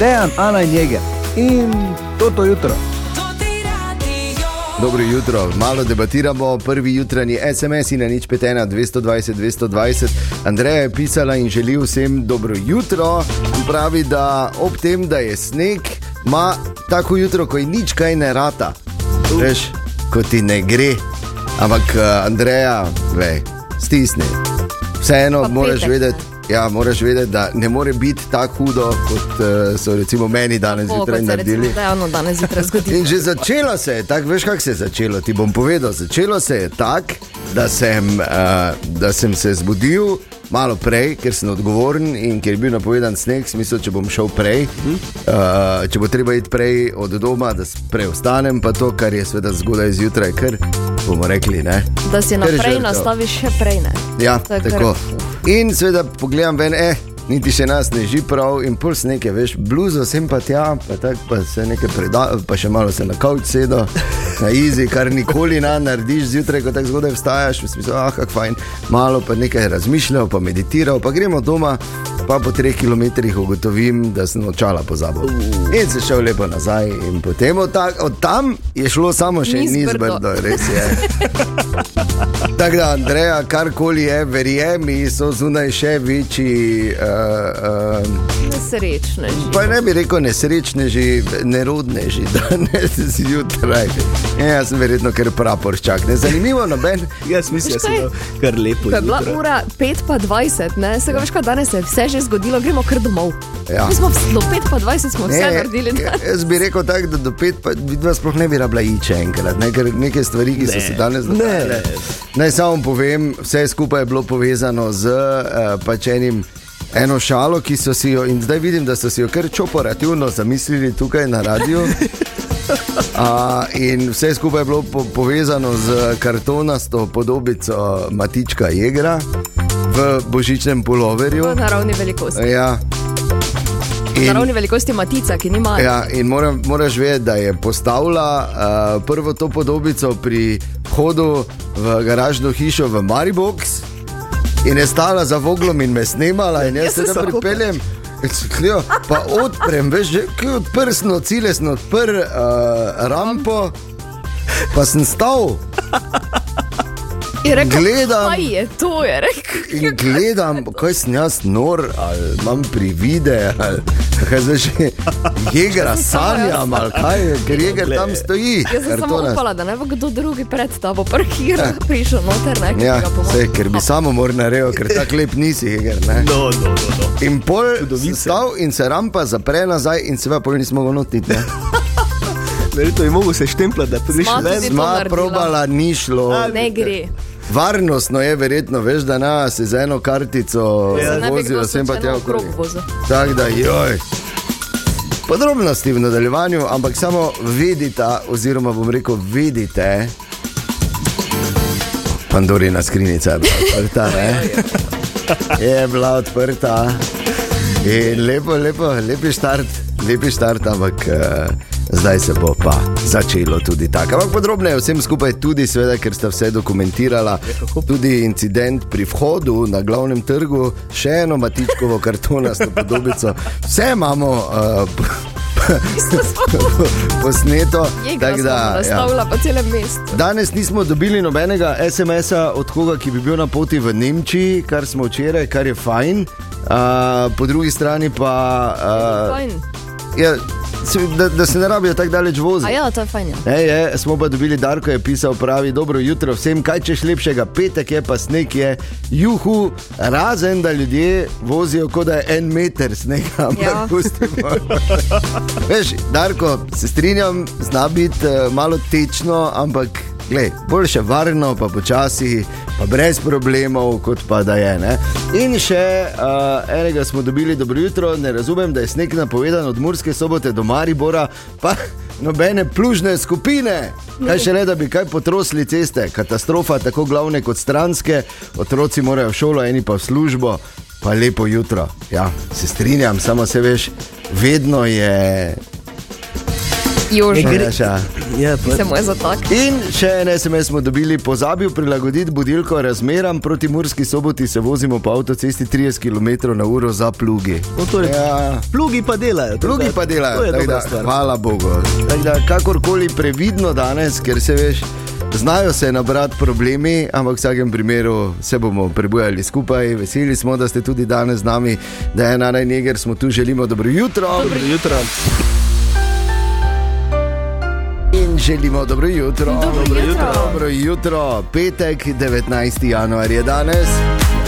Dejan, Ana in Jeger. In to to jutro. Dobro jutro, malo debatiramo, prvi jutranji SMS in na nič petena 220, 220. Andreja je pisala in želi vsem dobro jutro. Pravi, da ob tem, da je sneg, ima tako jutro, ko je nič kaj ne rata. Veš, ko ti ne gre. Ampak eh, Andreja, vej, stisni. Vseeno Pa moraš petek, vedeti. Ja, moraš vedeti, da ne more biti tako hudo, kot uh, so recimo meni danes zjutraj naredili. Da ono danes zjutraj zgodilo. In že začelo se je tako, veš, kako se je začelo. Ti bom povedal, začelo se je tako, da, sem, uh, da sem se zbudil malo prej, ker sem odgovoren in ker je bil napovedan sneg, smisel, če bom šel prej. Uh, če bo treba iti prej od doma, da prej ostanem, pa to, kar je sveda zgodaj zjutraj, ker bomo rekli ne. Da si naprej nastaviš še prej. Ne? Ja, je kar- tako. In seveda pogledam ven, eh, niti še nas ne živi prav, in puls nekaj, veš, bluzo sem pa tja, pa, tak, pa se nekaj preda, pa še malo se na kavč sedo, na izi, kar nikoli ne narediš zjutraj, ko tako zgodaj vstajaš, v smislu, ah, kako fajn, malo pa nekaj razmišljal, pa meditiral, pa gremo doma. Pa po treh kilometrih ugotovim, da sem očala pozabil. In se šel lepo nazaj, in potem od, ta, od tam je šlo samo še Niz niz Brdo. brdo, res je. Tako da, Andreja, karkoli je, verjemi, so zunaj še večji. Uh, uh, Nesrečne. pa ne bi rekel nesrečneži, nerodneži, danes zjutraj. Ja, jaz sem verjetno kar praporščak. Ne zanimivo, noben. Jaz mislim, da je kar lepo. Bila ura 5 pa 20, ne, se ga veš, kaj danes je vse že zgodilo, gremo kar domov. Ja. Mi smo do 5 pa 20 smo vse Ne, naredili. Ne? Jaz bi rekel tako, da do pet, pa vidva sploh ne bi rabila iče enkrat, ne, ker neke stvari, ki so Ne. se danes dogajale. Naj samo povem, vse skupaj je bilo povezano z uh, pač enim. Eno šalo, ki so si jo, in zdaj vidim, da so si jo kar čoperativno zamislili tukaj na radiju. A, in vse skupaj je bilo po, povezano z kartonasto podobico Matička Jegra v božičnem puloverju. V naravni velikosti. Ja. V naravni velikosti matica, ki nima. Ja, in moram, moraš vedeti, da je postavila uh, prvo to podobico pri vhodu v garažno hišo v Maribox in je stala za voglom in me snimala, in jaz se tam pripeljem. in klijo, Pa odprem, veš, že ki odprsno, cilje sem odprl uh, rampo, pa sem stal Je rekel, gledam. kaj je to, je rekel. in gledam, kaj sem jaz nor, ali imam privide, ali kaj zdaj že jegra sanjam, ali kaj, ker jeger tam stoji. Jaz sem samo upala, da ne bo kdo drugi pred tabo parkiral, prišel noter, ne, Ja, vse, ker bi samo moral narediti, ker tako lep nisi, jeger. Ne? No, no, no, no. In pol stav in se rampa zapre nazaj, in seveda pol nismo mogli notiti. ne. Verjetno je mogel se štempljati, da to Sma naredila. probala, ni šlo. Ne gre. Varnostno je verjetno, veš, da na se z eno kartico Ja. Vozijo kdo sem pa tja okrog. vozil. Tako da, joj. Podrobnosti v nadaljevanju, ampak samo vidite, oziroma bom rekel, vidite. Pandorina skrinjica je bila odprta, ne? Je bila odprta. In lepo, lepo, lepi štart, lepi štart, ampak uh, zdaj se bo pa začelo tudi tako. Ampak podrobneje vsem skupaj, tudi, seveda, ker sta vse dokumentirala, tudi incident pri vhodu na glavnem trgu, še eno matičkovo kartonasto podobico. Vse imamo. Uh, Posneto, tako da ja. nastavila po celem mestu. Danes nismo dobili nobenega SMS-a od koga, ki bi bil na poti v Nemčiji, kar smo včeraj, kar je fajn. Uh, po drugi strani pa, Fajn. uh, ja, se- da, da se ne rabijo tako daleč voziti. ja, to je fajn. Ja. Ne, je, smo pa dobili Darko, je pisal, pravi, dobro jutro vsem, kaj češ lepšega, petek je pa sneg je, juhu, razen da ljudje vozijo, kot da je en meter snega, ampak Ja. pustimo. Veš, Darko, se strinjam, zna biti uh, malo tečno, ampak glej, boljše varno, pa počasi, pa brez problemov, kot pa da je. Ne? In še uh, enega smo dobili, dobro jutro, ne razumem, da je sneg napovedan od Murske sobote do Maribora, pa nobene plužne skupine. Kaj še le, da bi kaj potrosili ceste, katastrofa, tako glavne kot stranske, otroci morajo v šolo, eni pa v službo. Pa lepo jutro. Ja, se strinjam, samo se veš, vedno je Jože, gre-. Ja, pa, se mu je zatak. In še en SMS smo dobili, pozabil prilagoditi budilko razmeram proti Murski soboti, se vozimo po avtocesti 30 km na uro za plugi. no, torej, Ja. Plugi pa delajo. Plugi da- pa delajo, dobra da, stvar. hvala Bogu. Tako Da, kakorkoli previdno danes, ker se veš, znajo se nabrati problemi, ampak v vsakem primeru se bomo prebujali skupaj. Veseli smo, da ste tudi danes z nami, da je ena najneger, smo tu, želimo dobro jutro. Dobro jutro. Želimo dobro jutro. Dobro jutro. Dobro jutro. Petek, 19. januar je danes,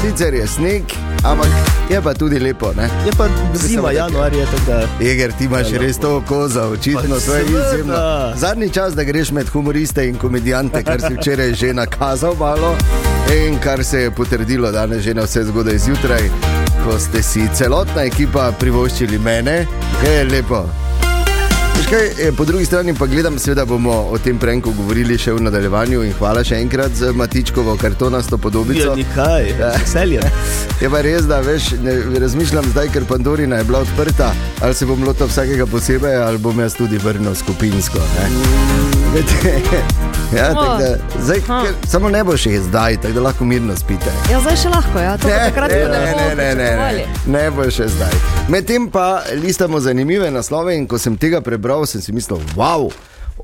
sicer je sneg, ampak je pa tudi lepo. Ne? Je pa zima, januar je tako da. Eger, ti imaš res to kozo, očitno Pa to je izjemno. Zadnji čas, da greš med humoriste in komedijante, kar si včeraj že nakazal malo in kar se je potrdilo danes že na vse zgodaj zjutraj, ko ste si celotna ekipa privoščili mene, je lepo. Kaj, eh, po drugi strani pa gledam, seveda bomo o tem prenku govorili še v nadaljevanju in hvala še enkrat za Matičkovo kartonasto podobico. Ja, nikaj, Ja. veselje. Je pa res, da veš, ne, razmišljam zdaj, ker Pandorina je bila odprta, ali se bom lotil vsakega posebej, ali bom jaz tudi vrnil skupinsko. ne. Ja, da, zdaj, Ha. ker, samo ne bo še zdaj, tako da lahko mirno spite. Ja, zdaj še lahko, ja. to pa takrat, ne, ne, ne, ne, ne, pričakovali. ne, ne bo še zdaj. Medtem pa listamo zanimive naslove in ko sem tega prebral, sem si mislil, wow,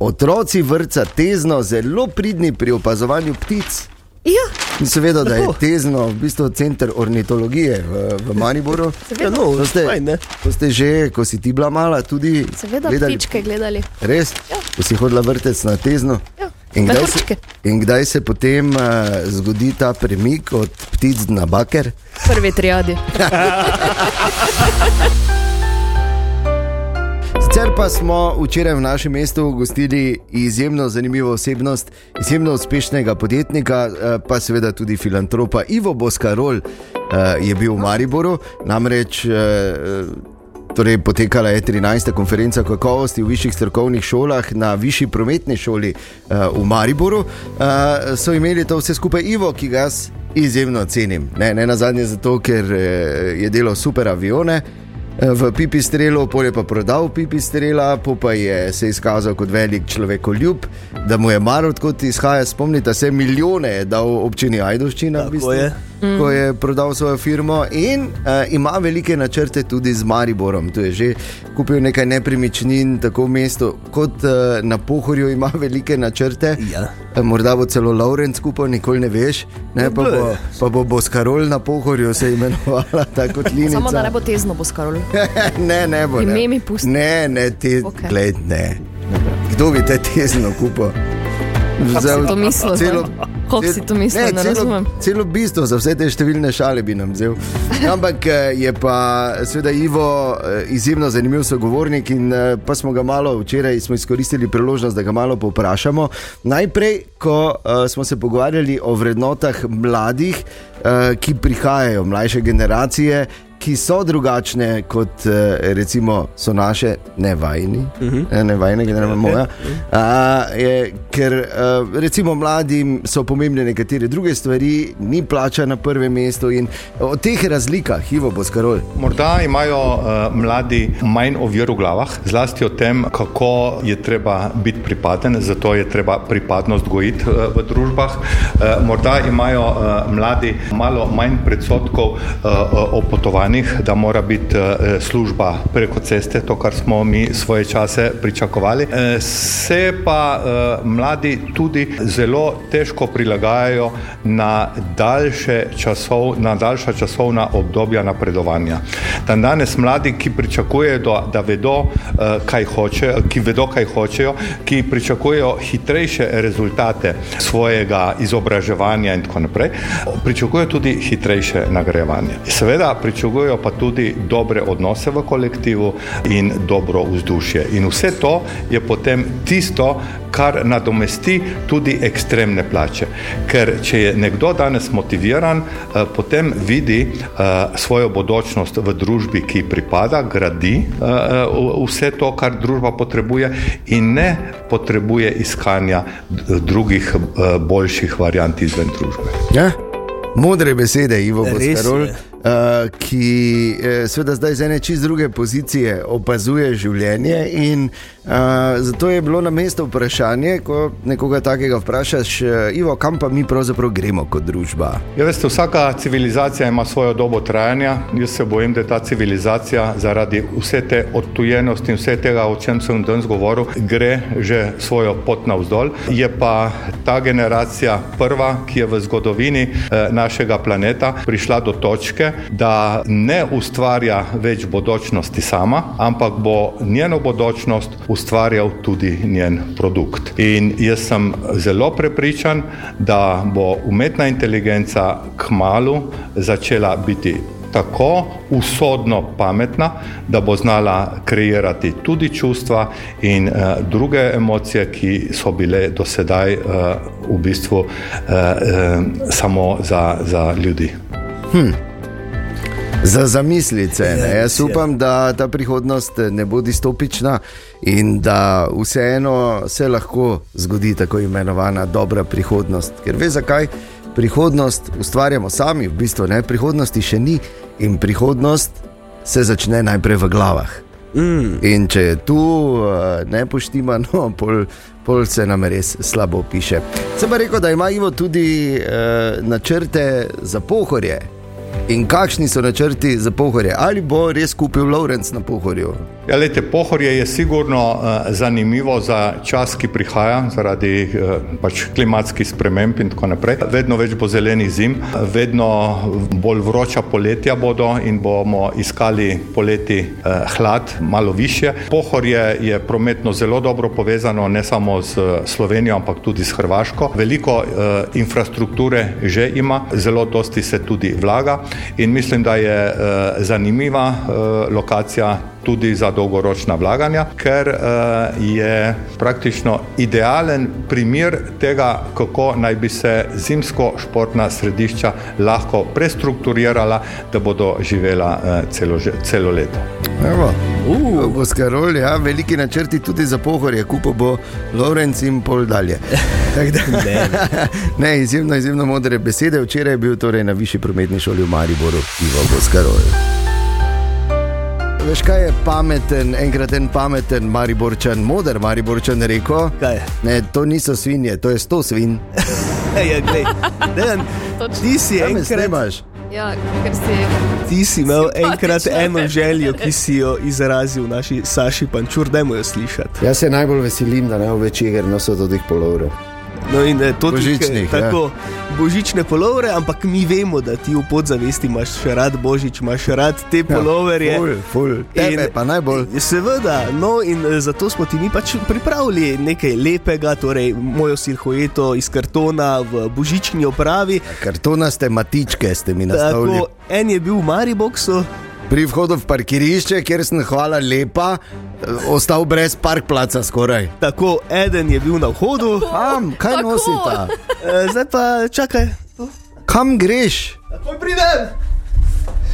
otroci vrca tezno, zelo pridni pri opazovanju ptic. Ja, In seveda, da je tezno v bistvu center ornitologije v, v Mariboru. Ja, no, To ste, fajn, to ste že, ko si ti bila mala, tudi seveda gledali. ptičke gledali. Res? Ko si hodila vrtec na tezno. Ja, In kdaj, se, in kdaj se potem uh, zgodi ta premik od ptic na baker? Prvi triadi. Sicer pa smo včeraj v našem mestu gostili izjemno zanimivo osebnost, izjemno uspešnega podjetnika, eh, pa seveda tudi filantropa Ivo Boskarol eh, je bil v Mariboru, namreč. eh, Torej, potekala je 13. konferenca kakovosti v višjih strokovnih šolah na višji prometni šoli uh, v Mariboru. Uh, so imeli to vse skupaj Ivo, ki ga jaz izjemno cenim. Ne, ne na zadnje zato, ker uh, je delal super avione, v pipistrelu, pol je pa prodal pipistrela, pol pa je se izkazal kot velik človekoljub, da mu je mar odkot izhaja. Spomnite se, milijone je dal občini Ajdoščina, v Tako bistvu, je. Ko je prodal svojo firmo in uh, ima velike načrte tudi z Mariborom. Tu je že kupil nekaj nepremičnin, tako v mestu kot uh, na Pohorju ima velike načrte. Ja. Eh, Morda bo celo Laurenc skupaj, nikoli ne veš. Ne, pa, bo, pa bo Boskarol na Pohorju se imenovala tako kot Linica. Samo da ne bo tezno, bo skarol. ne, ne bo. Ne, pusti. ne, ne, te, okay. gled, ne. Kdo bi te tezno kupil? Si to mislil zdaj? celo- Kako si to mislil, ne celo, razumem. Celo bistvo za vse te številne šale bi nam vzel. Ampak eh, je pa seveda Ivo eh, izjemno zanimiv sogovornik in eh, pa smo ga malo včeraj smo izkoristili priložnost, da ga malo povprašamo. Najprej, ko uh, smo se pogovarjali o vrednotah mladih, uh, ki prihajajo, mlajše generacije. Ki so drugačne kot eh, recimo so naše, ne vajni, uh -huh. ne vajne, glede na moja. A, je, ker eh, recimo mladim so pomembne nekatere druge stvari, ni plača na prvem mestu in o teh razlikah, Ivo Boskarol. Morda imajo uh, mladi manj ovir v glavah, zlasti o tem, kako je treba biti pripaden, zato je treba pripadnost gojiti uh, v družbah. Uh, morda imajo uh, mladi malo manj predsotkov uh, o potovanjih, da mora biti uh, služba preko ceste, to, kar smo mi svoje čase pričakovali. Uh, se pa uh, mladi tudi zelo težko prilagajajo na daljše časov, na daljša časovna obdobja napredovanja. Dan danes mladi, ki pričakujejo, da, da vedo, eh, kaj hoče, ki vedo, kaj hočejo, ki pričakujejo hitrejše rezultate svojega izobraževanja in tako naprej, pričakujejo tudi hitrejše nagrajevanje. Seveda pričakujejo pa tudi dobre odnose v kolektivu in dobro vzdušje. In vse to je potem tisto, kar nadomesti tudi ekstremne plače. Ker če je nekdo danes motiviran, eh, potem vidi eh, svojo bodočnost v družbi, ki pripada, gradi eh, vse to, kar družba potrebuje in ne potrebuje iskanja drugih boljših variant izven družbe. Ja? Modre besede, Ivo Res Boskarol. Je. uh, ki uh, seveda zdaj z ene čist druge pozicije opazuje življenje. In, uh, zato je bilo na mestu vprašanje, ko nekoga takega vprašaš, uh, Ivo, kam pa mi pravzaprav gremo kot družba. Ja, veste, vsaka civilizacija ima svojo dobo trajanja. Jaz se bojim, da ta civilizacija zaradi vse te odtujenosti in vse tega, o čem sem danes govoril, gre že svojo pot navzdol. Je pa ta generacija prva, ki je v zgodovini eh, našega planeta prišla do točke, da ne ustvarja več bodočnosti sama, ampak bo njeno bodočnost ustvarjal tudi njen produkt. In jaz sem zelo prepričan, da bo umetna inteligenca k malu začela biti tako usodno pametna, da bo znala kreirati tudi čustva in uh, druge emocije, ki so bile do sedaj uh, v bistvu uh, uh, samo za, za ljudi. Hm. Za zamislice. Ja, Ne? Jaz ja. upam, da ta prihodnost ne bo distopična in da vseeno se lahko zgodi tako imenovana dobra prihodnost. Ker veš, zakaj? Prihodnost ustvarjamo sami, v bistvu ne, prihodnosti še ni in prihodnost se začne najprej v glavah. Mm. In če je tu uh, nepoštimano, pol, pol se nam res slabo piše. Sem pa rekel, da ima Ivo tudi uh, načrte za pohorje. In kakšni so načrti za pohorje? Ali bo res kupil Lawrence na pohorju? Ja, lejte, pohorje je sigurno uh, zanimivo za čas, ki prihaja zaradi uh, pač klimatskih sprememb in tako naprej. Vedno več bo zelenih zim, vedno bolj vroča poletja bodo in bomo iskali poleti uh, hlad malo više. Pohorje je prometno zelo dobro povezano ne samo z Slovenijo, ampak tudi s Hrvaško. Veliko uh, infrastrukture že ima, zelo dosti se tudi vlaga in mislim, da je uh, zanimiva uh, lokacija tudi za dolgoročna vlaganja, ker uh, je praktično idealen primer tega, kako naj bi se zimsko-športna središča lahko prestrukturirala, da bodo živela uh, celo, celo leto. Evo. Uh. Boskarol, ja, veliki načrti tudi za pohorje, kupo bo Lawrence in pol dalje. Da, Ne. ne, izjemno, izjemno modre besede. Včeraj je bil torej na višji prometni šoli v Mariboru, Ivo Boskarol. Veš, kaj je pameten, enkrat en pameten Mariborčan, moder Mariborčan rekel? Kaj? Ne, to niso svinje, to je sto svin. Ja, glej, Dejan, ti si enkrat, snemaš? Ja, si ti si imel enkrat eno željo, ki si jo izrazil naši Saši Pančur, dajmo jo slišati. Jaz se najbolj veselim, da ne bo več iger nosil do teh polovrov. No in eh, to tudi, ja. tako, božične polovre, ampak mi vemo, da ti v podzavesti imaš še rad božič, imaš rad te poloverje. Ja, Ful, ful, tebe In- pa najbolj. Seveda, no in eh, zato smo ti mi pač pripravili nekaj lepega, torej mojo silhueto iz kartona v božični opravi. Kartonaste matičke ste mi nastavili. Tako, en je bil v Mariboku, Pri vhodu v parkirišče, kjer sem hvala lepa, eh, ostal brez parkplaca skoraj. tako eden je bil na vhodu, Kam, kaj Tako. nosita? eh, zdaj pa čakaj. Kam greš? Takoj pridem!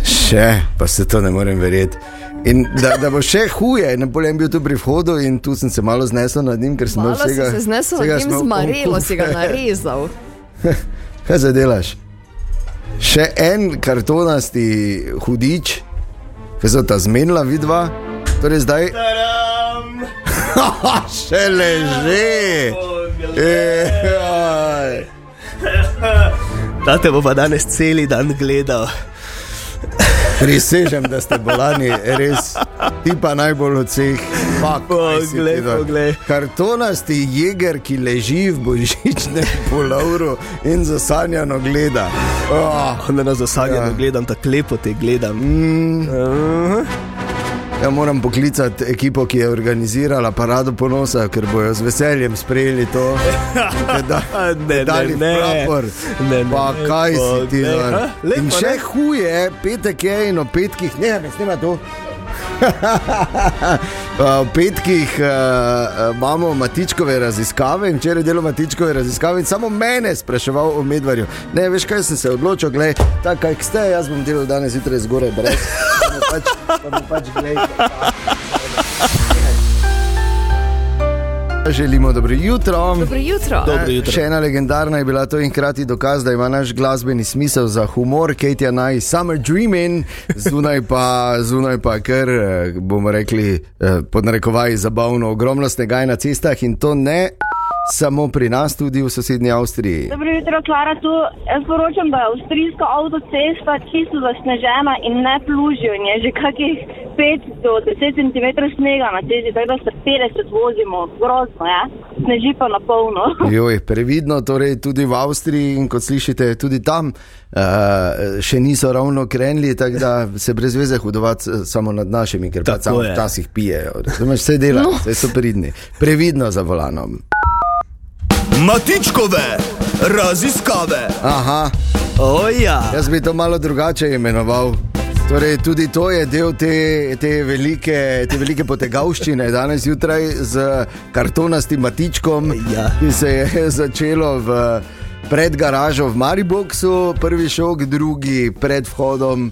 Še, pa se to ne morem verjeti. In da, da bo še huje, ne bolem bil tu pri vhodu in tu sem se malo znesel nad njim, ker sem malo vsega. se znesel vsega nad njim smo z marelo, si ga narezal. Kaj zdaj delaš? Še en kartonasti hudič, ki so ta zmenila, vidva. Torej zdaj še. Ejaj. Da te bo pa danes cel dan gledal. Prisežem, da ste bolani, res. Ti pa najbolj od vseh. Poglej, poglej. Kartonasti jeger, ki leži v božičnem polovru in zasanjano gleda. Oh, Onda na zasanjano Ja. gledam, tako lepo te gledam. mm, Uh, ja, moram poklicati ekipo, ki je organizirala parado ponosa, ker bojo z veseljem sprejeli to. Da, ne, dali ne, ne. prapor. Ne, ne, Pa ne, kaj si ti ha, lepo, In še ne? huje, petek je in o petkih, ne, ne snima to. v petkih uh, imamo matičkove raziskave in včeraj delo matičkove raziskave in samo mene spraševal o medvarju. Ne, veš kaj sem se odločil, gledaj, tako kaj ste, jaz bom delal danes zjutraj zgoraj brez. Pa pač, pa pač glej. Želimo dobro jutro. Dobro jutro. Dobro jutro. Še ena legendarna je bila to in hkrati dokaz, da ima naš glasbeni smisel za humor, Katie Naj, Summer Dreaming, zunaj pa, zunaj pa kar, eh, bomo rekli, eh, pod narekovaji zabavno, ogromno snega je na cestah in to ne samo pri nas, tudi v sosednji Avstriji. Dobro jutro, Klara. Tu jaz poročam, da je avstrijska avtocesta čisto zasnežena in ne plužijo. in Je že kakih 5 do 10 cm snega na cesti, tako da se 50 vozimo. Grozno je, sneži pa na polno. Joj, previdno, torej tudi v Avstriji in kot slišite, tudi tam uh, še niso ravno krenili, tako da se brez veze hudovati eh, samo nad našimi, ker pa Tako samo je. včasih pijejo. Razumeš, vse delajo, No. vse so pridni. Previdno za volanom. Matičkove raziskave. Aha, Oja. jaz bi to malo drugače imenoval. Torej, tudi to je del te, te, velike, te velike potegavščine danes zjutraj z kartonastim matičkom, Ja. ki se je začelo v pred garažo v Mariboku, prvi šok, drugi pred vhodom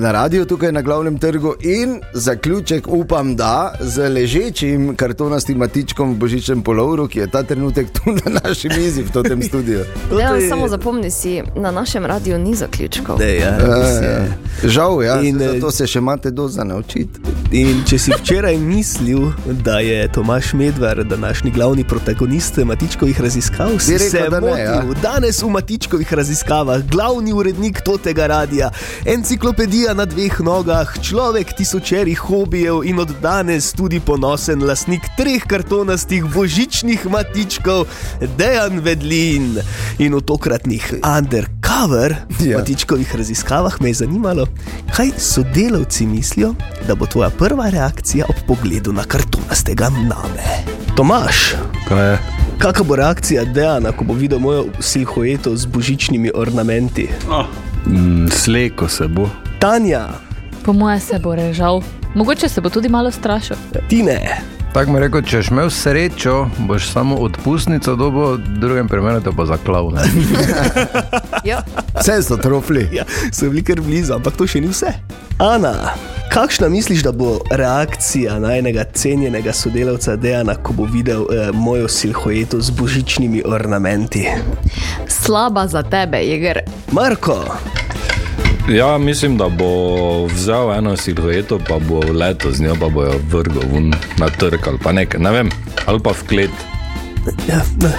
na radio tukaj na glavnem trgu in zaključek upam, da z ležečim kartonastim matičkom v božičnem polovru, ki je ta trenutek tu na naši mizi v tem studiu. Ja, je- samo zapomni si, na našem radiju ni zaključkov. Ne, ja. Eh, Žal, ja, In, eh, zato se še imate doza naučiti. In če si včeraj mislil, da je Tomaš Medved današnji glavni protagonist Matičkovih raziskav, si rekel, se da ne, motil. ja. Danes v Matičkovih raziskavah glavni urednik tega radia, enciklopedija na dveh nogah, človek tisočerih hobijev in od danes tudi ponosen lasnik treh kartonastih božičnih Matičkov, Dejan Vedlin. In v tokratnih undercover Ja. Matičkovih raziskavah me je zanimalo, kaj sodelavci mislijo, da bo tvoja prva reakcija ob pogledu na kartonastega name. Tomaš, Kaj je? kakšna bo reakcija Dejana, ko bo videl mojo silhueto z božičnimi ornamenti? Mm, sleko se bo. Tanja, Po moje se bo režal, mogoče se bo tudi malo strašil. ti ne. Tako mi rekel, če imel srečo, boš samo odpustnico dobo, v drugem primeru te bo zaklav. ne. Ja. Vse so trofli. Ja, so bili kar blizu, ampak to še ni vse. Ana, kakšna misliš, da bo reakcija najnega cenjenega sodelavca Dejana, ko bo videl eh, mojo silhueto z božičnimi ornamenti? Slaba za tebe, Jeger. Marko, Ja, mislim, da bo vzel eno silhueto, pa bo leto z njo, pa bo jo vrgel ven na trg ali pa nekaj, ne vem, ali pa v klet. ja, ne.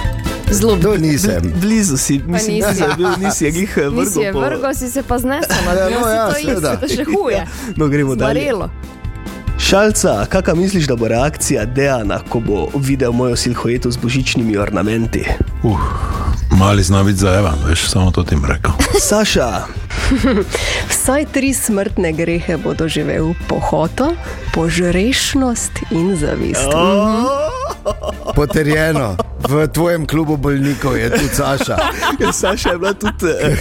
Zelo To nisem. Blizu si, mislim, nisi. da je bil, nisi je glih eh, Nisi je vrgel. si se pa znesel na Ja, no, ja, si to isto, to še huje. No, gremo dalje. Zvarelo. Šalca, kakšna misliš, da bo reakcija Dejana, ko bo videl mojo silhueto z božičnimi ornamenti? Uh, mali zna biti za Evan, veš, samo to ti jim rekel. Saša, Vsaj tri smrtne grehe bo doživel pohoto, požrešnost in zavist. Potrjeno, v tvojem klubu bolnikov je tudi Saša. Ja, Saša je bila tudi. Eh,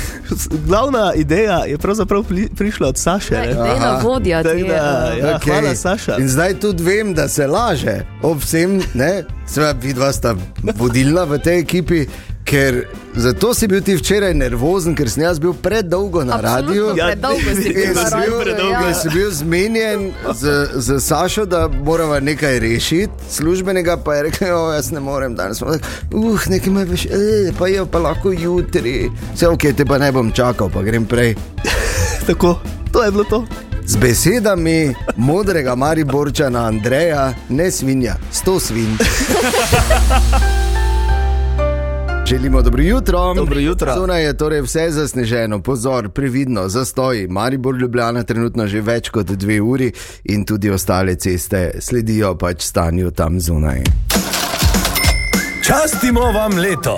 glavna ideja je pravzaprav pli, prišla od Saše. ne? Dejna vodja ti je. Dejna, ja, Okej. Hvala, Saša. In zdaj tudi vem, da se laže ob vsem, ne, seveda vidva sta vodilna v tej ekipi. Ker zato si bil ti včeraj nervozen, ker sem jaz bil predolgo na Absolutno, radiju. Ja, predolgo si bil na sem bil, radiju, ja. sem bil zmenjen z, z Sašo, da moramo nekaj rešiti, službenega pa je rekel, "Jo, jaz ne morem danes. Rekli, Uh, nekaj me veš, eh, pa je pa lahko jutri. Vse ok, te pa ne bom čakal, pa grem prej. Tako, to je bilo to. Z besedami modrega Mariborčana Andreja, ne svinja, sto svinj. Želimo dobro jutro. Dobro jutro. Zunaj je torej vse zasneženo, pozor, previdno, zastoj. Maribor Ljubljana trenutno že več kot dve uri in tudi ostale ceste sledijo pač stanju tam zunaj. Častimo vam leto.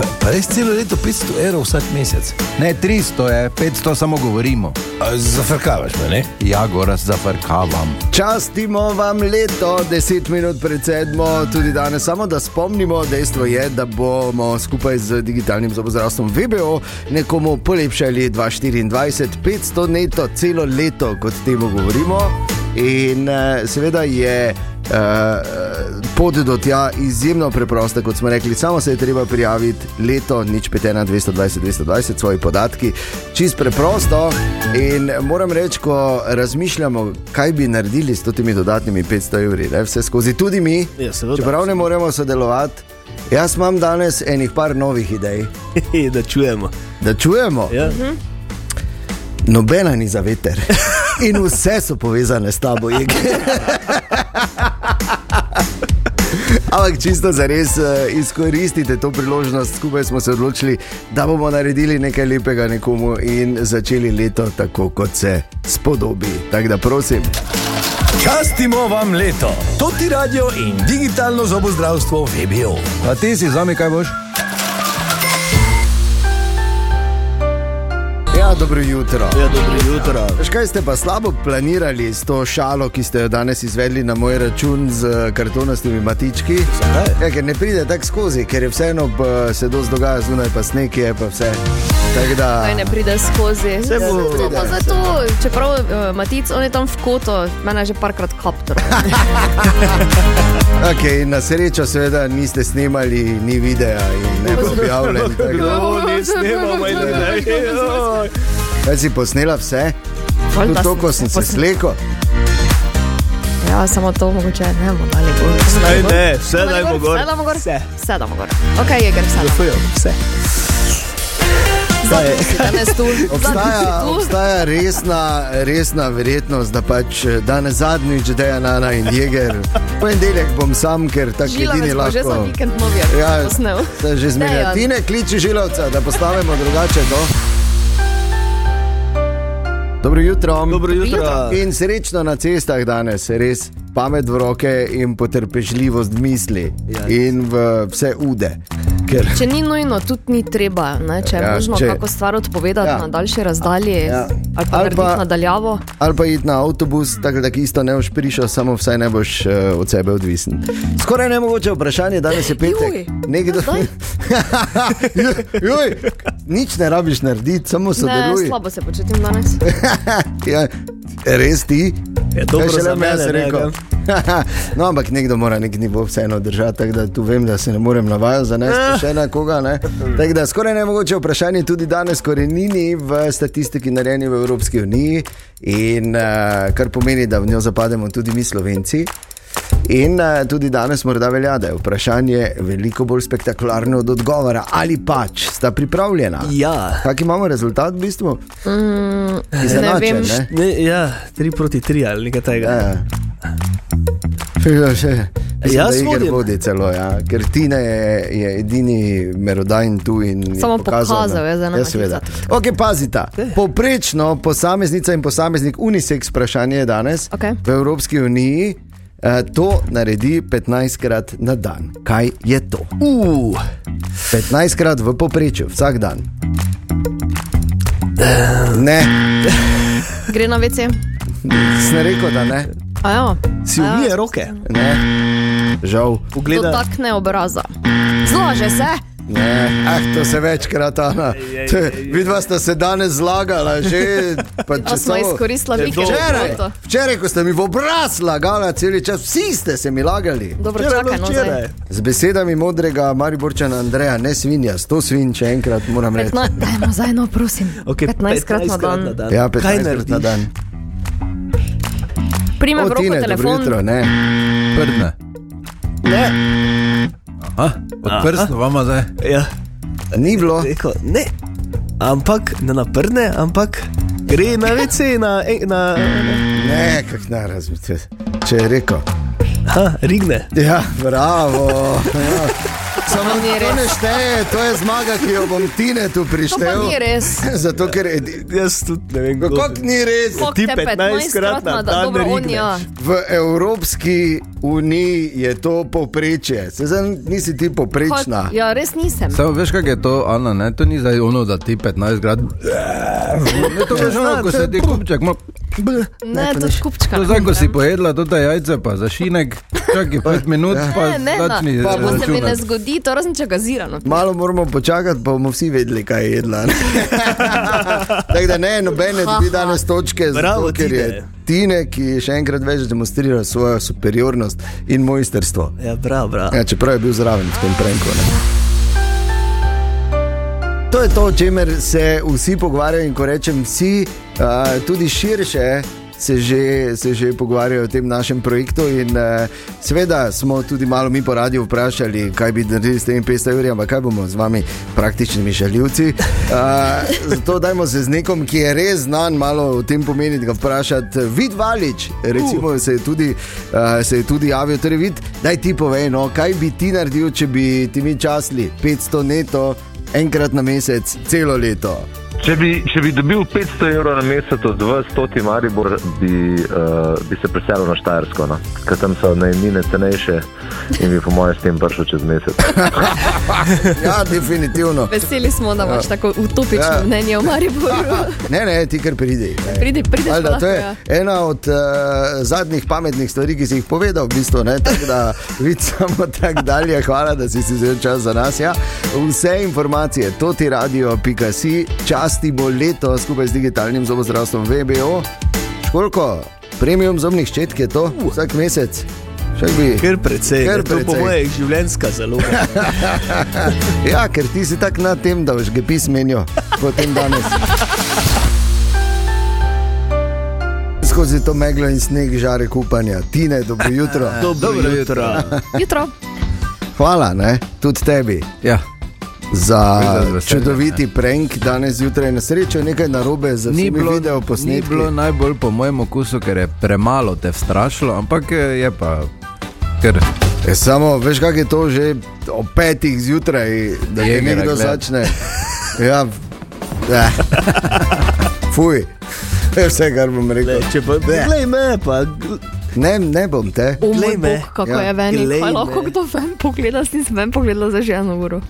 Pa, pa res celo leto 500 evrov vsak mesec. Ne, 300 je, 500 samo govorimo. A Zafrkavaš me, ne? Ja, goras zafrkavam. Častimo vam leto, 10 minut pred sedmo, tudi danes. Samo da spomnimo, dejstvo je, da bomo skupaj z digitalnim zobozdravstvom VBO nekomu polepšali 2024, 500 neto, celo leto, kot temu govorimo. In uh, seveda je uh, pot do tja izjemno preprosta, kot smo rekli, samo se je treba prijaviti, leto, nič 5, 220, 220, svoji podatki, čist preprosto. In moram reči, ko razmišljamo, kaj bi naredili s temi dodatnimi 500 evri, ne, vse skozi, tudi mi, Ja, čeprav ne moremo sodelovati. Jaz imam danes enih par novih idej. da čujemo. Da čujemo. Ja. Nobena ni za veter. In vse so povezane s tabo, Ig. Ampak čisto za res izkoristite to priložnost. Skupaj smo se odločili, da bomo naredili nekaj lepega nekomu in začeli leto tako, kot se spodobi. Tako da prosim. Častimo vam leto, to ti radio in digitalno zobozdravstvo VBO. A ti si zami, kaj boš? Ja, dobro jutro. Ja, dobro jutro. Veš kaj ste pa slabo planirali s to šalo, ki ste jo danes izvedli na moj račun z kartonastimi matički? Ja, ker ne pride tako skozi, ker je vseeno b- se dogaja zunaj, pa sneg je pa vse. Tako da. Kaj ne pride skozi. Saj bo- To pa zato, čeprav uh, Matic, on je tam v koto, mene je že parkrat kaptor. Okay, na srečo, seveda, niste snimali ni videa in ne bo objavljen. tako da- ne snemamo, in ne. joj. Kaj si posnela vse? Tudi to, ko se sem se slekel. Ja, samo to mogoče ne bomo dali gor. Ej, ne, vse dajmo gor. Vse damo gor. Vse. Vse damo gor. Ok, je gre vse. Vse. Tu. Obstaja, obstaja resna, resna verjetnost, da pač danes zadnjič deja Nana in Jeger. Ponedeljek bom sam, ker tako edini bo že lahko. vikend novija Ja, posnel. se že zmeraj. Ti ne kliči žilavca, da postavimo drugače to. Dobro jutro. Dobro jutro. In srečno na cestah danes, res pamet v roke in potrpežljivost misli Ja. in v vse ude. Ker Če ni nujno, tudi ni treba, ne? če je Ja, možno če- kako stvar odpovedati Ja. na daljši razdalji Ja. ali pa Ali narediti pa- nadaljavo. ali pa iti na avtobus, tako da isto ne boš prišel, samo vsaj ne boš uh, od sebe odvisen. Skoraj nemogoče vprašanje, danes je petek. Juj, Nekdo... Juj, nič ne rabiš narediti, samo Ne, sodeluj. slabo se počutim danes. ja, res ti? Je bom jaz mene, ne, rekel. no, ampak nekdo mora nek nivo vseeno držati, tako da tu vem, da se ne morem navajati za nekaj še na koga. Ne? Tako da skoraj nemogoče vprašanje tudi danes korenini v statistiki narejeni v Evropski uniji in uh, kar pomeni, da v njo zapademo tudi mi slovenci. In uh, tudi danes morda velja, da je vprašanje veliko bolj spektakularno od odgovora, ali pač sta pripravljena. Ja. Kak imamo rezultat v bistvu? Mm, ne Izenačen, vem, ne? Ne, ja, tri proti tri ali nekaj tega. Ja. Še. Mislim, Jaz vodim. vodi celo, ja. ker Tina je, je edini merodajn tu. in Samo pokazal, pokazal da- je za eno Ja, seveda. Ok, pazita. Poprečno posameznica in posameznik unisex vprašanje je danes Okej. v Evropski uniji. Eh, To naredi 15krat na dan. Kaj je to? Uh, 15krat v povprečju, vsak dan. Ne, gre na WC. sem rekel, da ne. A ja, si A ja. umije roke. ne. Žal. Pogleda. dotakne obraza. Zlaže se. Ne, ah, to se večkrat, Ana. Vidva sta se danes zlagala, že. Pa, A smo izkoristila vikend. Včeraj, Dobro. včeraj, ko ste mi v obraz lagali, cel čas, vsi ste se mi lagali. Dobro, Včeraj, čakaj, no včeraj. Z besedami modrega Mariborčana Andreja, ne svinja, sto svinj, če enkrat moram reči. 15, dajmo zdaj, no, prosim. Okay, 15 krat na dan. Ja, Kaj 15 krat na dan. Prime v dobro telefon. jutro, ne. Prdne. Ne, Aha, od Aha. prstov vama zdaj. Ja, ni bilo. rekel, ne. Ampak ne naprne, ampak gre na WC, na, na, Ne, kak ne razumete. Če je rekel. ha, rigne. Ja, bravo. Ja. Samo ni to res. ne šteje, to je zmaga, ki jo bom Tine tu To pa prištel. ni res. Zato, ker Jaz tudi ne vem, kako ni res. Koliko Ti te 15 krat na dan rigneš. ja. V Evropski uniji je to povprečje. Se zdaj nisi ti povprečna. Kot- Ja, res nisem. Samo veš, kaj je to, Ana, ne? to ni zdaj ono, da ti 15 krat. Ne, to veš, ono, ko se ti kupček, ma, Ne, to je škupčka. to zdaj, ko si pojedla, to te jajce, pa zašinek. Čakaj, pet minut, pa Ne, ne, začni no, pa se mi ne računati. Zgodi, to razen če gazirano. Malo moramo počakati, pa bomo vsi vedeli, kaj je jedla. Tako da ne, nobene dobi danes točke, Bravo, zato, ker je Tine. Tine, ki še enkrat več demonstrira svojo superiornost in mojsterstvo. Ja, prav, prav. Ja, čeprav je bil zraven v tem prenku. Ne? To je to, o čemer se vsi pogovarjajo in ko rečem vsi, uh, tudi širše. Se že, se že pogovarjajo o tem našem projektu, in uh, seveda smo tudi malo mi po radiju vprašali, kaj bi naredili s temi 500 evri, ampak kaj bomo z vami, praktičnimi žaljivci. Uh, zato dajmo se z nekom, ki je res znan, malo o tem pomeni, da ga vprašati. Vid Valič, recimo, se je tudi, uh, se je tudi javil, torej vid, daj ti povej, no, kaj bi ti naredil, če bi ti mi časli 500 neto, enkrat na mesec, celo leto. Če bi, če bi dobil 500 evrov na mesec od vas, stoti Maribor, bi, uh, bi se preselil na Štajersko, no? ker tam so najemnine cenejše in bi po mojem s tem prišel čez mesec. Ja, definitivno. Veseli smo, da imaš Ja. tako utopično Ja. mnenje o Mariboru. Ne, ne, ti kar pridi. Pridi, to je lahko, ja. ena od uh, zadnjih pametnih stvari, ki si jih povedal. V bistvu, ne, tako da vidiš samo tako dalje. Hvala, da si si vzel čas za nas. Ja. Vse informacije, to ti radio.si, časti bo leto skupaj z digitalnim zobozdravstvom VBO. Školko, premium zobnih ščetk je to vsak mesec. Bi. Ker precej, Kar to po precej. mojem življenjska zaloga. Ja, ker ti si tak na tem, da boš ga pismenijo, potem danes. Skozi to meglo in sneg žare kupanja. Tine, dobro jutro. Dobro jutro. Jutro. Hvala, ne? tudi tebi. Ja. Za čudoviti prank danes zjutraj. Na srečo je nekaj narobe z Ni bilo, video ni posnetki. bilo najbolj po mojem okusu, ker je premalo te vstrašilo, ampak eh, je pa. Ker Je samo, veš, kako je to že ob petih zjutraj, da Jegera nekdo gleda. začne. Ja, eh. fuj. To je vse, kar bom rekel. Le, če pa, glej me, pa Ne, ne bom te. Glej me. kako Ja. je ven. Kaj lahko kdo ven pogleda, si ven pogleda za ženo uro.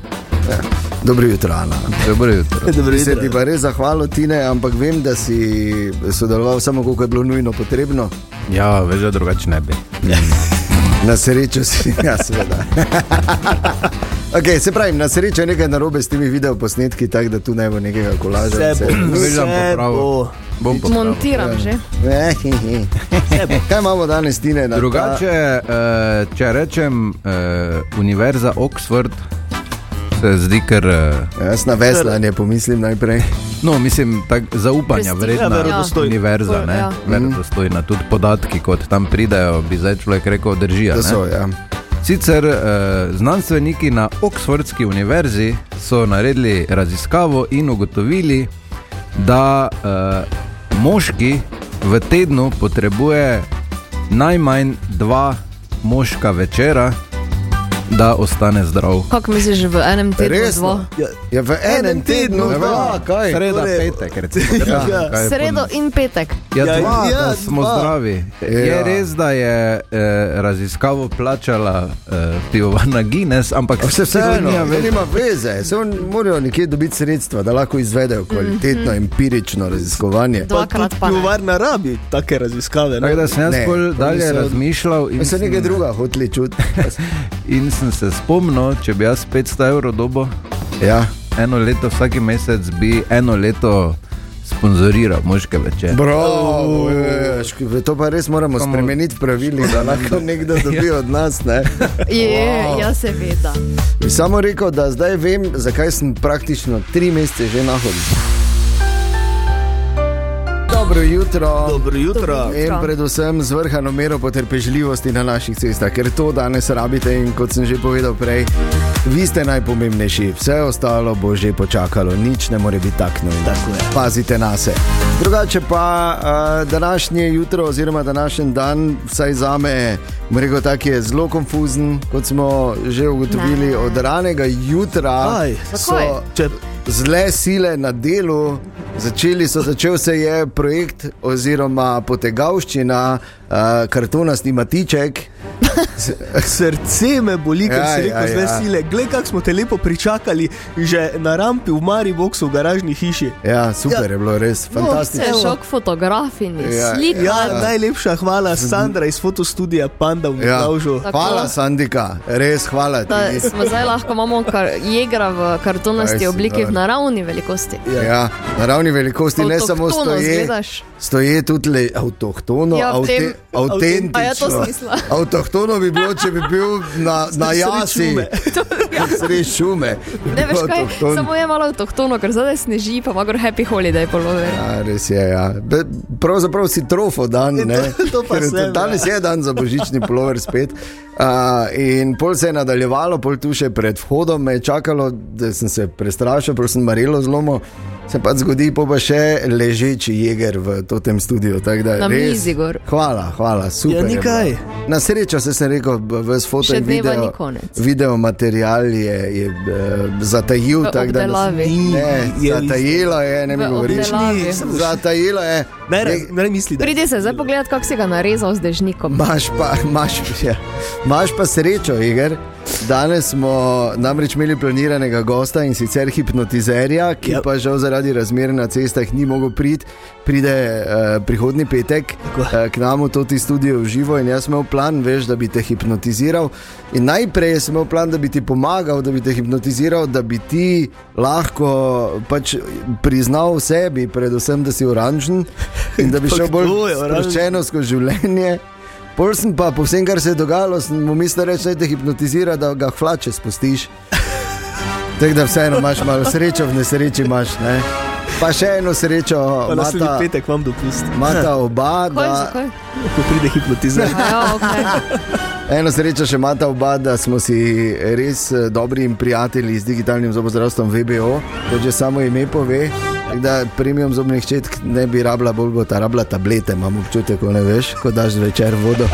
Dobro jutro, Ana. dobro jutro. dobro Se ti jutro. pa res zahvalil, Tine, ampak vem, da si sodeloval samo, koliko je bilo nujno potrebno. Ja, veš, da drugače ne bi. Na srečo si, ja, seveda. Okay, se pravi, na srečo je nekaj narobe s temi video posnetki, tako da tu ne bo nekega kolaža. Vse bo, vse popravil. bo. Bom. Montiram že. Kaj imamo danes, Tine? na ta- Drugače, eh, če rečem eh, Univerza Oxford, se zdi kar. eh, Jaz na veslanje pomislim najprej. No, mislim, tak, zaupanja vredna Ja, univerza, ne? Ja. Verodostojna. Tudi podatki, kot tam pridejo, bi zdaj človek rekel, držijo. Ja. Sicer eh, znanstveniki na Oxfordski univerzi so naredili raziskavo in ugotovili, da eh, moški v tednu potrebuje najmanj dva moška večera, da ostane zdrav. Kako misliš, že v enem tednu Resno? Ja, Ja, v enem tednu, Ne dva, kaj? Sreda, Torej- petek, recimo. Ja. Ja, kaj je Sredo in petek. Ja, Ja, dva, ja, da smo dva. zdravi. Je Ja. res, da je eh, raziskavo plačala eh, pivovarna Guinness, ampak Vse vseeno, veze. nima veze. Se on morajo nekje dobiti sredstva, da lahko izvedejo kvalitetno, empirično raziskovanje. Dvakrat pa pivovarna rabi take raziskave. Tako Ne? da sem jaz bolj to dalje razmišljal in sem, nekaj druga hoteli čuti. sem se spomnil, če bi jaz 500 evrov dobo Ja. eno leto, vsak mesec bi eno leto sponzoriral moške večer. Bravo, veš, to pa res moramo Samo- spremeniti v pravilih, da lahko nekdo dobi od nas. Ne? Je, Wow. ja, seveda. Bi samo rekel, da zdaj vem, zakaj sem praktično tri mesece že na hodu. Dobro jutro. Dobro jutro. In predvsem z vrhano mero potrpežljivosti na naših cestah, ker to danes rabite in kot sem že povedal prej, vi ste najpomembnejši, vse ostalo bo že počakalo, nič ne more biti tak nujno. Tako je. Pazite na se. Drugače pa uh, današnje jutro, oziroma današnji dan, vsaj za me, rekel tak je zelo konfuzen, kot smo že ugotovili Ne. od ranega jutra. Aj, so? Če, zle sile na delu. Začeli so, začel se je projekt oziroma potegavščina uh, kartonasti matiček. Srce me boli, ker Ja, si rekel, ja, zdaj ja. sile. Glej, kako smo te lepo pričakali, že na rampi v Mariboku v garažni hiši. Ja, super ja. je bilo, res fantastično. šok fotografini, Ja. slika. Ja, najlepša hvala, Sandra iz fotostudia Panda v Ja. Miklavžu. Tako. Hvala, Sandika, res hvala Da ti. smo zdaj lahko imamo kar jegra v kartonasti obliki, v naravni velikosti. Ja, naravni velikosti, ne samo stoje, izgledaš. stoje tudi le, avtohtono, Ja, avte, A ja, to avtentično. smisla. Avtohtono bi bilo, če bi bil na, na jasi, šume. sredi šume. Ne veš kaj, Avtohton. samo je malo avtohtono, ker zdaj sneži, pa ima gor happy holiday polover. Ja, res je. Ja. Be- Pravzaprav si trofo dan. Ne? to pa Ker sem, danes je dan za božični plover spet. Uh, in pol se je nadaljevalo, pol tu še pred vhodom me je čakalo, da sem se prestrašil, prav sem marelo zlomo. Se pa zgodi, pa pa še ležeči jeger v tem studiu. da Na res- mizi gor. Hvala, hvala, super. Ja, je ni bilo. kaj. Na srečo se sem rekel, ves foto in video, video material je, je uh, zatajil. Tako da nas-. Ne, Je zatajilo je, ne mi govoriš. Zatajilo je. Ne, ne, ne misli, da Pridi se zdaj pogledat, kako si ga narezal z dežnikom. Maš pa, maš, ja. maš pa srečo, Igor. Danes smo namreč imeli planiranega gosta in sicer hipnotizerja, ki Yep. yep. pa žal zaradi razmer na cestah ni mogel priti. Pride uh, prihodni petek Tako. uh, k nam v to ti studio v živo in jaz sem imel plan, veš, da bi te hipnotiziral. In najprej sem imel plan, da bi ti pomagal, da bi te hipnotiziral, da bi ti lahko pač priznal sebi, predvsem, da si oranžen in da bi šel bolj sproščeno skozi življenje. Pol sem pa po vsem, kar se je dogajalo, sem mu mislil reči, da te hipnotizira, da ga hlače spustiš. Tako da vseeno imaš malo srečo, v nesreči imaš. Ne? Pa še eno srečo, pa naslednji imata, petek vam dopust. imata oba, da? Ko pride hipnotizer. Ja, okay. eno srečo še imata oba, da smo si res eh, dobri in prijatelji z digitalnim zobozdravstvom VBO, kot že samo ime pove. Da premium zobnih ščetk ne bi rabila, bolj bo ta rabila tablete, imam občutek, ko ne veš, ko daš zvečer vodo.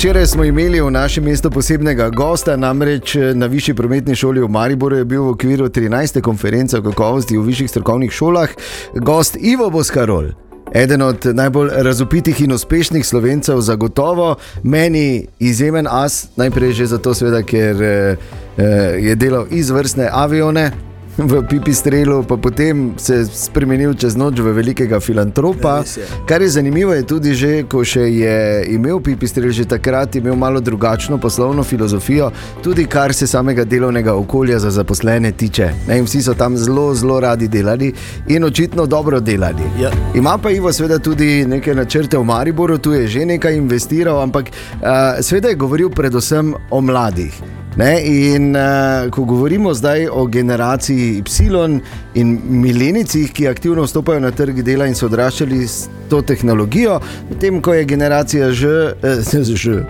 Včeraj smo imeli v našem mestu posebnega gosta, namreč eh, na Višji prometni šoli v Mariboru je bil v okviru 13. konference o kakovosti v višjih strokovnih šolah gost Ivo Boskarol. Eden od najbolj razupitih in uspešnih slovencev, zagotovo meni izjemen as, najprej že zato, seveda, ker eh, eh, je delal izvrstne avione. V Pipistrelu, pa potem se je spremenil čez noč v velikega filantropa. Res je. Kar je zanimivo, je tudi, že, ko še je imel Pipistrel, že takrat imel malo drugačno poslovno filozofijo, tudi kar se samega delovnega okolja za zaposlene tiče. Ne, vsi so tam zelo, zelo radi delali in očitno dobro delali. Ja. Ima pa Ivo seveda tudi neke načrte v Mariboru, tu je že nekaj investiral, ampak uh, seveda je govoril predvsem o mladih. Ne, in uh, ko govorimo zdaj o generaciji Y in milenicih, ki aktivno vstopajo na trg dela in so odraščali s to tehnologijo, medtem ko je generacija Ž, eh, Ž,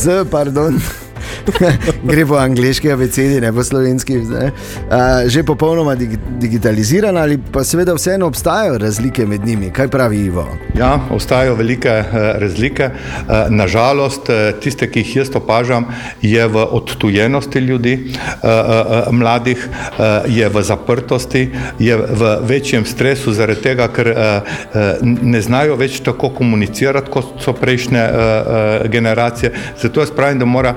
Z, pardon. Gre po angliški abecedi, ne po slovenski. Ne? Uh, že popolnoma dig digitalizirana, ali pa seveda vseeno obstajajo razlike med njimi. Kaj pravi Ivo? Ja, obstajajo velike eh, razlike. Eh, Nažalost, eh, tiste, ki jih jaz opažam, je v odtujenosti ljudi, eh, eh, mladih, eh, je v zaprtosti, je v večjem stresu, zaradi tega, ker eh, eh, ne znajo več tako komunicirati, kot so prejšnje eh, eh, generacije. Zato jaz pravim, da mora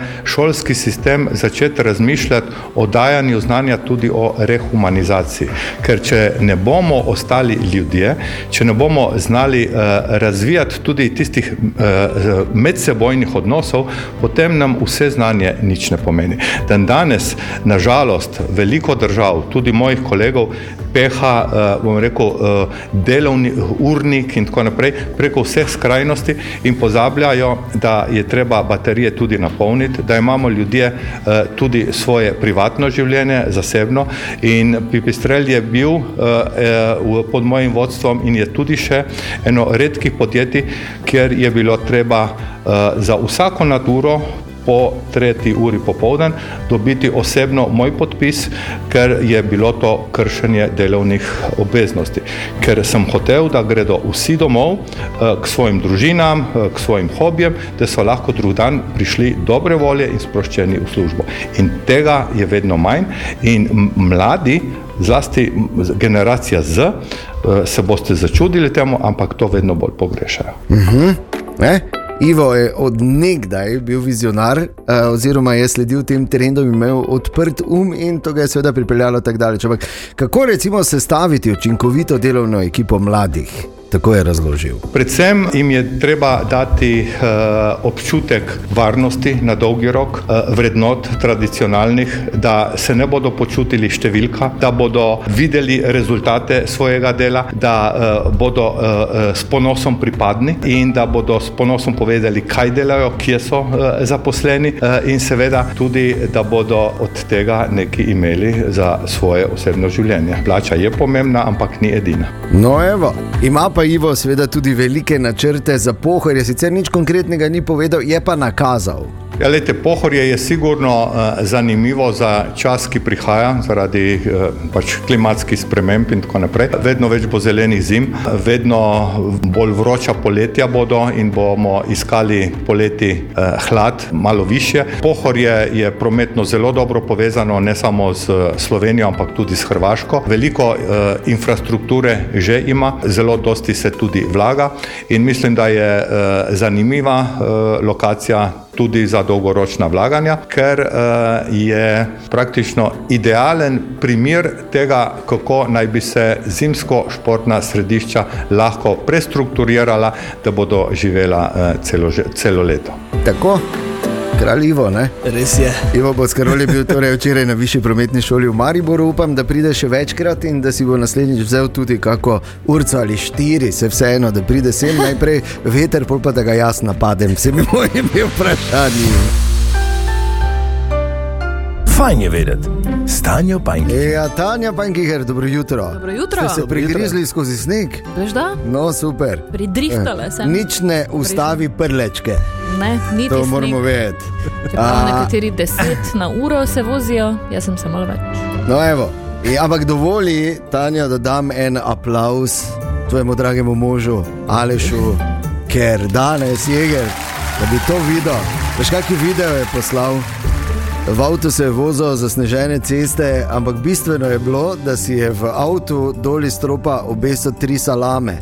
šolski sistem začeti razmišljati o dajanju znanja tudi o rehumanizaciji. Ker če ne bomo ostali ljudje, če ne bomo znali uh, razvijati tudi tistih uh, medsebojnih odnosov, potem nam vse znanje nič ne pomeni. Dan danes, nažalost, veliko držav, tudi mojih kolegov, peha, bom rekel, uh, delovni urnik in tako naprej, preko vseh skrajnosti in pozabljajo, da je treba baterije tudi napolniti, da imamo ljudje uh, tudi svoje privatno življenje, zasebno. In Pipistrel je bil uh, pod mojim vodstvom in je tudi še eno redkih podjetij, kjer je bilo treba za vsako naturo po tretji uri popovdan dobiti osebno moj podpis, ker je bilo to kršenje delovnih obveznosti. Ker sem hotel, da gredo vsi domov eh, k svojim družinam, eh, k svojim hobijem, da so lahko drug dan prišli dobre volje in sproščeni v službo. In tega je vedno manj in mladi, zlasti generacija Z, eh, se boste začudili temu, ampak to vedno bolj pogrešajo. Mhm. Ne? Ivo je od nekdaj bil vizionar, eh, oziroma je sledil tem trendom, imel odprt um in to ga je seveda pripeljalo tako daleč. Ampak kako recimo sestaviti učinkovito delovno ekipo mladih? Tako je razložil. Predvsem jim je treba dati uh, občutek varnosti na dolgi rok, uh, vrednot tradicionalnih, da se ne bodo počutili številka, da bodo videli rezultate svojega dela, da uh, bodo uh, s ponosom pripadni in da bodo s ponosom povedali, kaj delajo, kje so uh, zaposleni uh, in seveda tudi, da bodo od tega nekaj imeli za svoje osebno življenje. Plača je pomembna, ampak ni edina. No, evo, ima pa Ivo seveda tudi velike načrte za pohorje, sicer nič konkretnega ni povedal, je pa nakazal. Ja, lejte, pohorje je sigurno uh, zanimivo za čas, ki prihaja zaradi uh, pač klimatskih sprememb in tako naprej. Vedno več bo zelenih zim, vedno bolj vroča poletja bodo in bomo iskali poleti uh, hlad malo više. Pohorje je prometno zelo dobro povezano ne samo z Slovenijo, ampak tudi s Hrvaško. Veliko uh, infrastrukture že ima, zelo dosti se tudi vlaga in mislim, da je uh, zanimiva uh, lokacija tudi za dolgoročna vlaganja, ker uh, je praktično idealen primer tega, kako naj bi se zimsko-športna središča lahko prestrukturirala, da bodo živela uh, celo, celo leto. Tako, kralj Ivo, ne? Res je. Ivo Boskarol je bil torej včeraj na višji prometni šoli v Mariboru, upam, da pride še večkrat in da si bo naslednjič vzel tudi kako urco ali štiri, se vseeno, da pride sem najprej veter, pol pa da ga jaz napadem, vse mi moje vprašanje. Fajn je vedeti. Stanje panjki. Ja, Tanja Pankiher, dobro jutro. Dobro jutro. Ste se prigrizli skozi sneg? Veš da? No, super. Pridriftala Eh, sem. Nič ne ustavi prlečke. Ne, niti To sneg. moramo vedeti. Čeprav nekateri deset na uro se vozijo, jaz sem se malo več. No, evo. E, ampak dovoli, Tanja, da dam en aplaus tvojemu dragemu možu, Alešu, ker danes je jeger, da bi to videl. Veš, kakšen video je poslal? V avtu se je vozil za snežene ceste, ampak bistveno je bilo, da si je v avtu dol iz stropa obesil tri salame.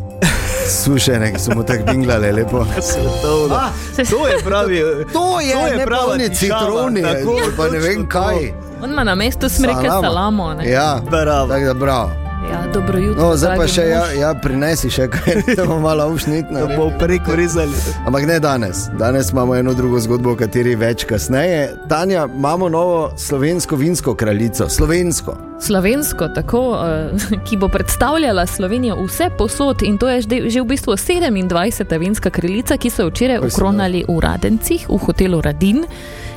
Sušene, ki so mu tako dinglale, lepo. Svetovno. Ah, To je pravi. To je, to je prava polne tišava, citrone, tako, pa ne vem to. kaj. On ima na mestu smreke salamo. Ne? Ja, bravo. Tako da bravo. Ja, dobro jutro. No, zdaj pa še, ja, ja, prinesi še kaj, da bomo malo ušnitni. Da bomo preko rezali. Ampak ne danes. Danes imamo eno drugo zgodbo, o kateri več kasneje. Tanja, imamo novo slovensko vinsko kraljico, slovensko. Slovensko, tako, eh, ki bo predstavljala Slovenijo vse posod in to je že, že v bistvu 27. vinska kraljica, ki so jo včeraj ukronali v Radencih, v hotelu Radin.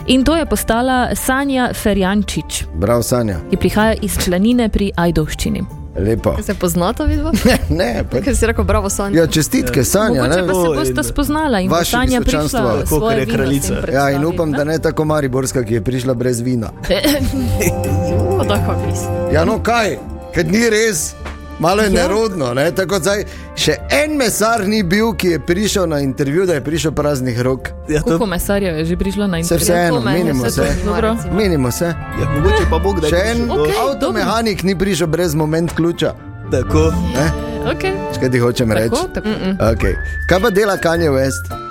In to je postala Sanja Ferjančič, Prav, Sanja, ki prihaja iz članine pri Ajdovščini. Lepo. Se poznata vidva? Ne, ne, pa, Ker si rekel, bravo, Sanja. ja, čestitke, Sanja. Mogoče Ne? pa se O, boste spoznala in bo Vaše Sanja prišla ker je kraljica. Ja, in upam, da ne tako Mariborska, ki je prišla brez vina. O, tako misli. Ja, no kaj, ker ni res. Malo je Ja. nerodno, ne? tako zdaj. Še en mesar ni bil, ki je prišel na intervju, da je prišel praznih rok. Ja, to, Koliko mesarjev je že prišlo na Se intervju? vseeno, Komaj, menimo se. recimo. Menimo se. ja, mogoče pa Bog da je Še en Okej, avtomehanik ni prišel brez moment ključa. Tako. Ne? Okay. Kaj ti hočem reči? Tako, tako. Okay. Kaj pa dela Kanye West?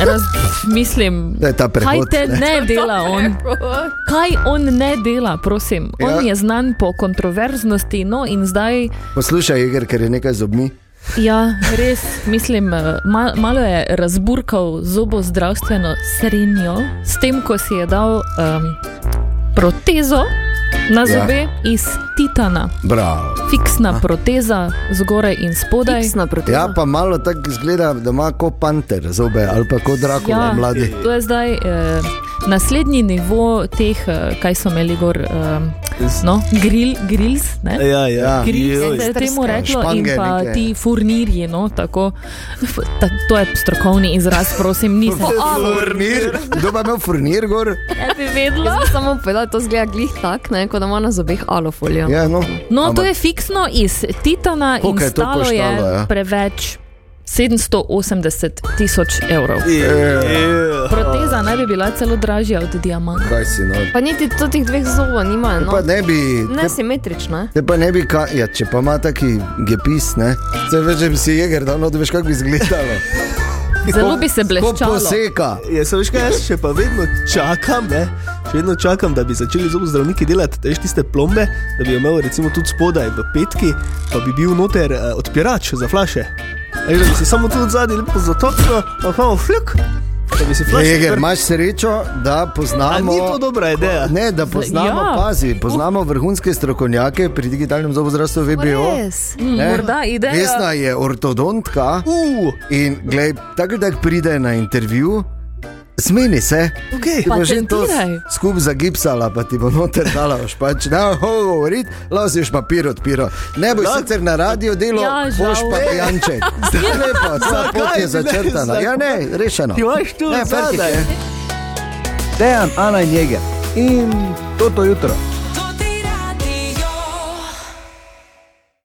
Raz, mislim, Da je ta prehod, kaj te ne? ne dela on? Kaj on ne dela, prosim? On Ja. je znan po kontroverznosti, no in zdaj, Poslušaj, Iger, ker je nekaj z obmi. ja, res, mislim, eh, mal, malo je razburkal zobozdravstveno srednjo s tem, ko si je dal um, protezo na Ja. zobe iz titana. Bravo. Fiksna proteza zgoraj in spodaj. Fiksna proteza. Ja, pa malo tako izgleda, da ima kot panter zobe ali pa kot Dracula Ja, mladi. to je zdaj. Eh, naslednji nivo teh, eh, kaj so imeli gor, um, no, grill, grills, ne? Ja, ja. Grills se je temu reklo Špange in pa neke. ti furnirji, no, tako. Ta, to je strokovni izraz, prosim, nisem. Furnir, kdo pa ima furnir gor? Ne bi vedela. Samo povedala, da to zgleda glih tak, ne, kot da ima na zobeh alufolijo. Ja, no. No, to Ampak- je fiksno iz titana Koliko in je to stalo je koštalo, ja? preveč 780 tisoč evrov. Ja. Proteza naj bi bila celo dražja od diamanta. Kaj si no? Pa niti to teh dveh zobov nima. No. Pa ne bi. Nesimetrično. Te pa ne bi, ka, ja, če pa ima taki gepis, ne? Se veš, da bi si jeger dal, no, da veš, kako bi izgledalo. Zelo bi se bleščalo. poseka. Ja, se veš kaj, jaz še pa vedno čakam, ne? še vedno čakam, da bi začeli zobozdravniki delati veš, tiste plombe, da bi jo imel recimo tudi spodaj v petki, pa bi bil noter uh, odpirač za flaše. Veš, da bi se samo tu zadnji lepo zatopil, pa si flaše. Jeger, imaš srečo, da poznamo. A ni to dobra ideja? Ne, da poznamo, Ja. pazi, poznamo vrhunske strokovnjake pri digitalnem zobozdravstvu VBO. Res. Ne? Morda ideja. Vesna je ortodontka Uh, in glej, tako da pride na intervju. Zmeni se, okay. ti bo že to skupaj zagipsala, pa ti bo noter dala, boš pač ne boš govoriti, lahko si boš papir odpiral. Ne boš Da. sicer na radio delo, Ja, žal. boš pa pijanček. Lepo, tvoja pot je začrtana. Ne, Ja, ne, rešeno. Ti imaš tu Ne, je. Dejan, Ana in Jeger. In toto jutro.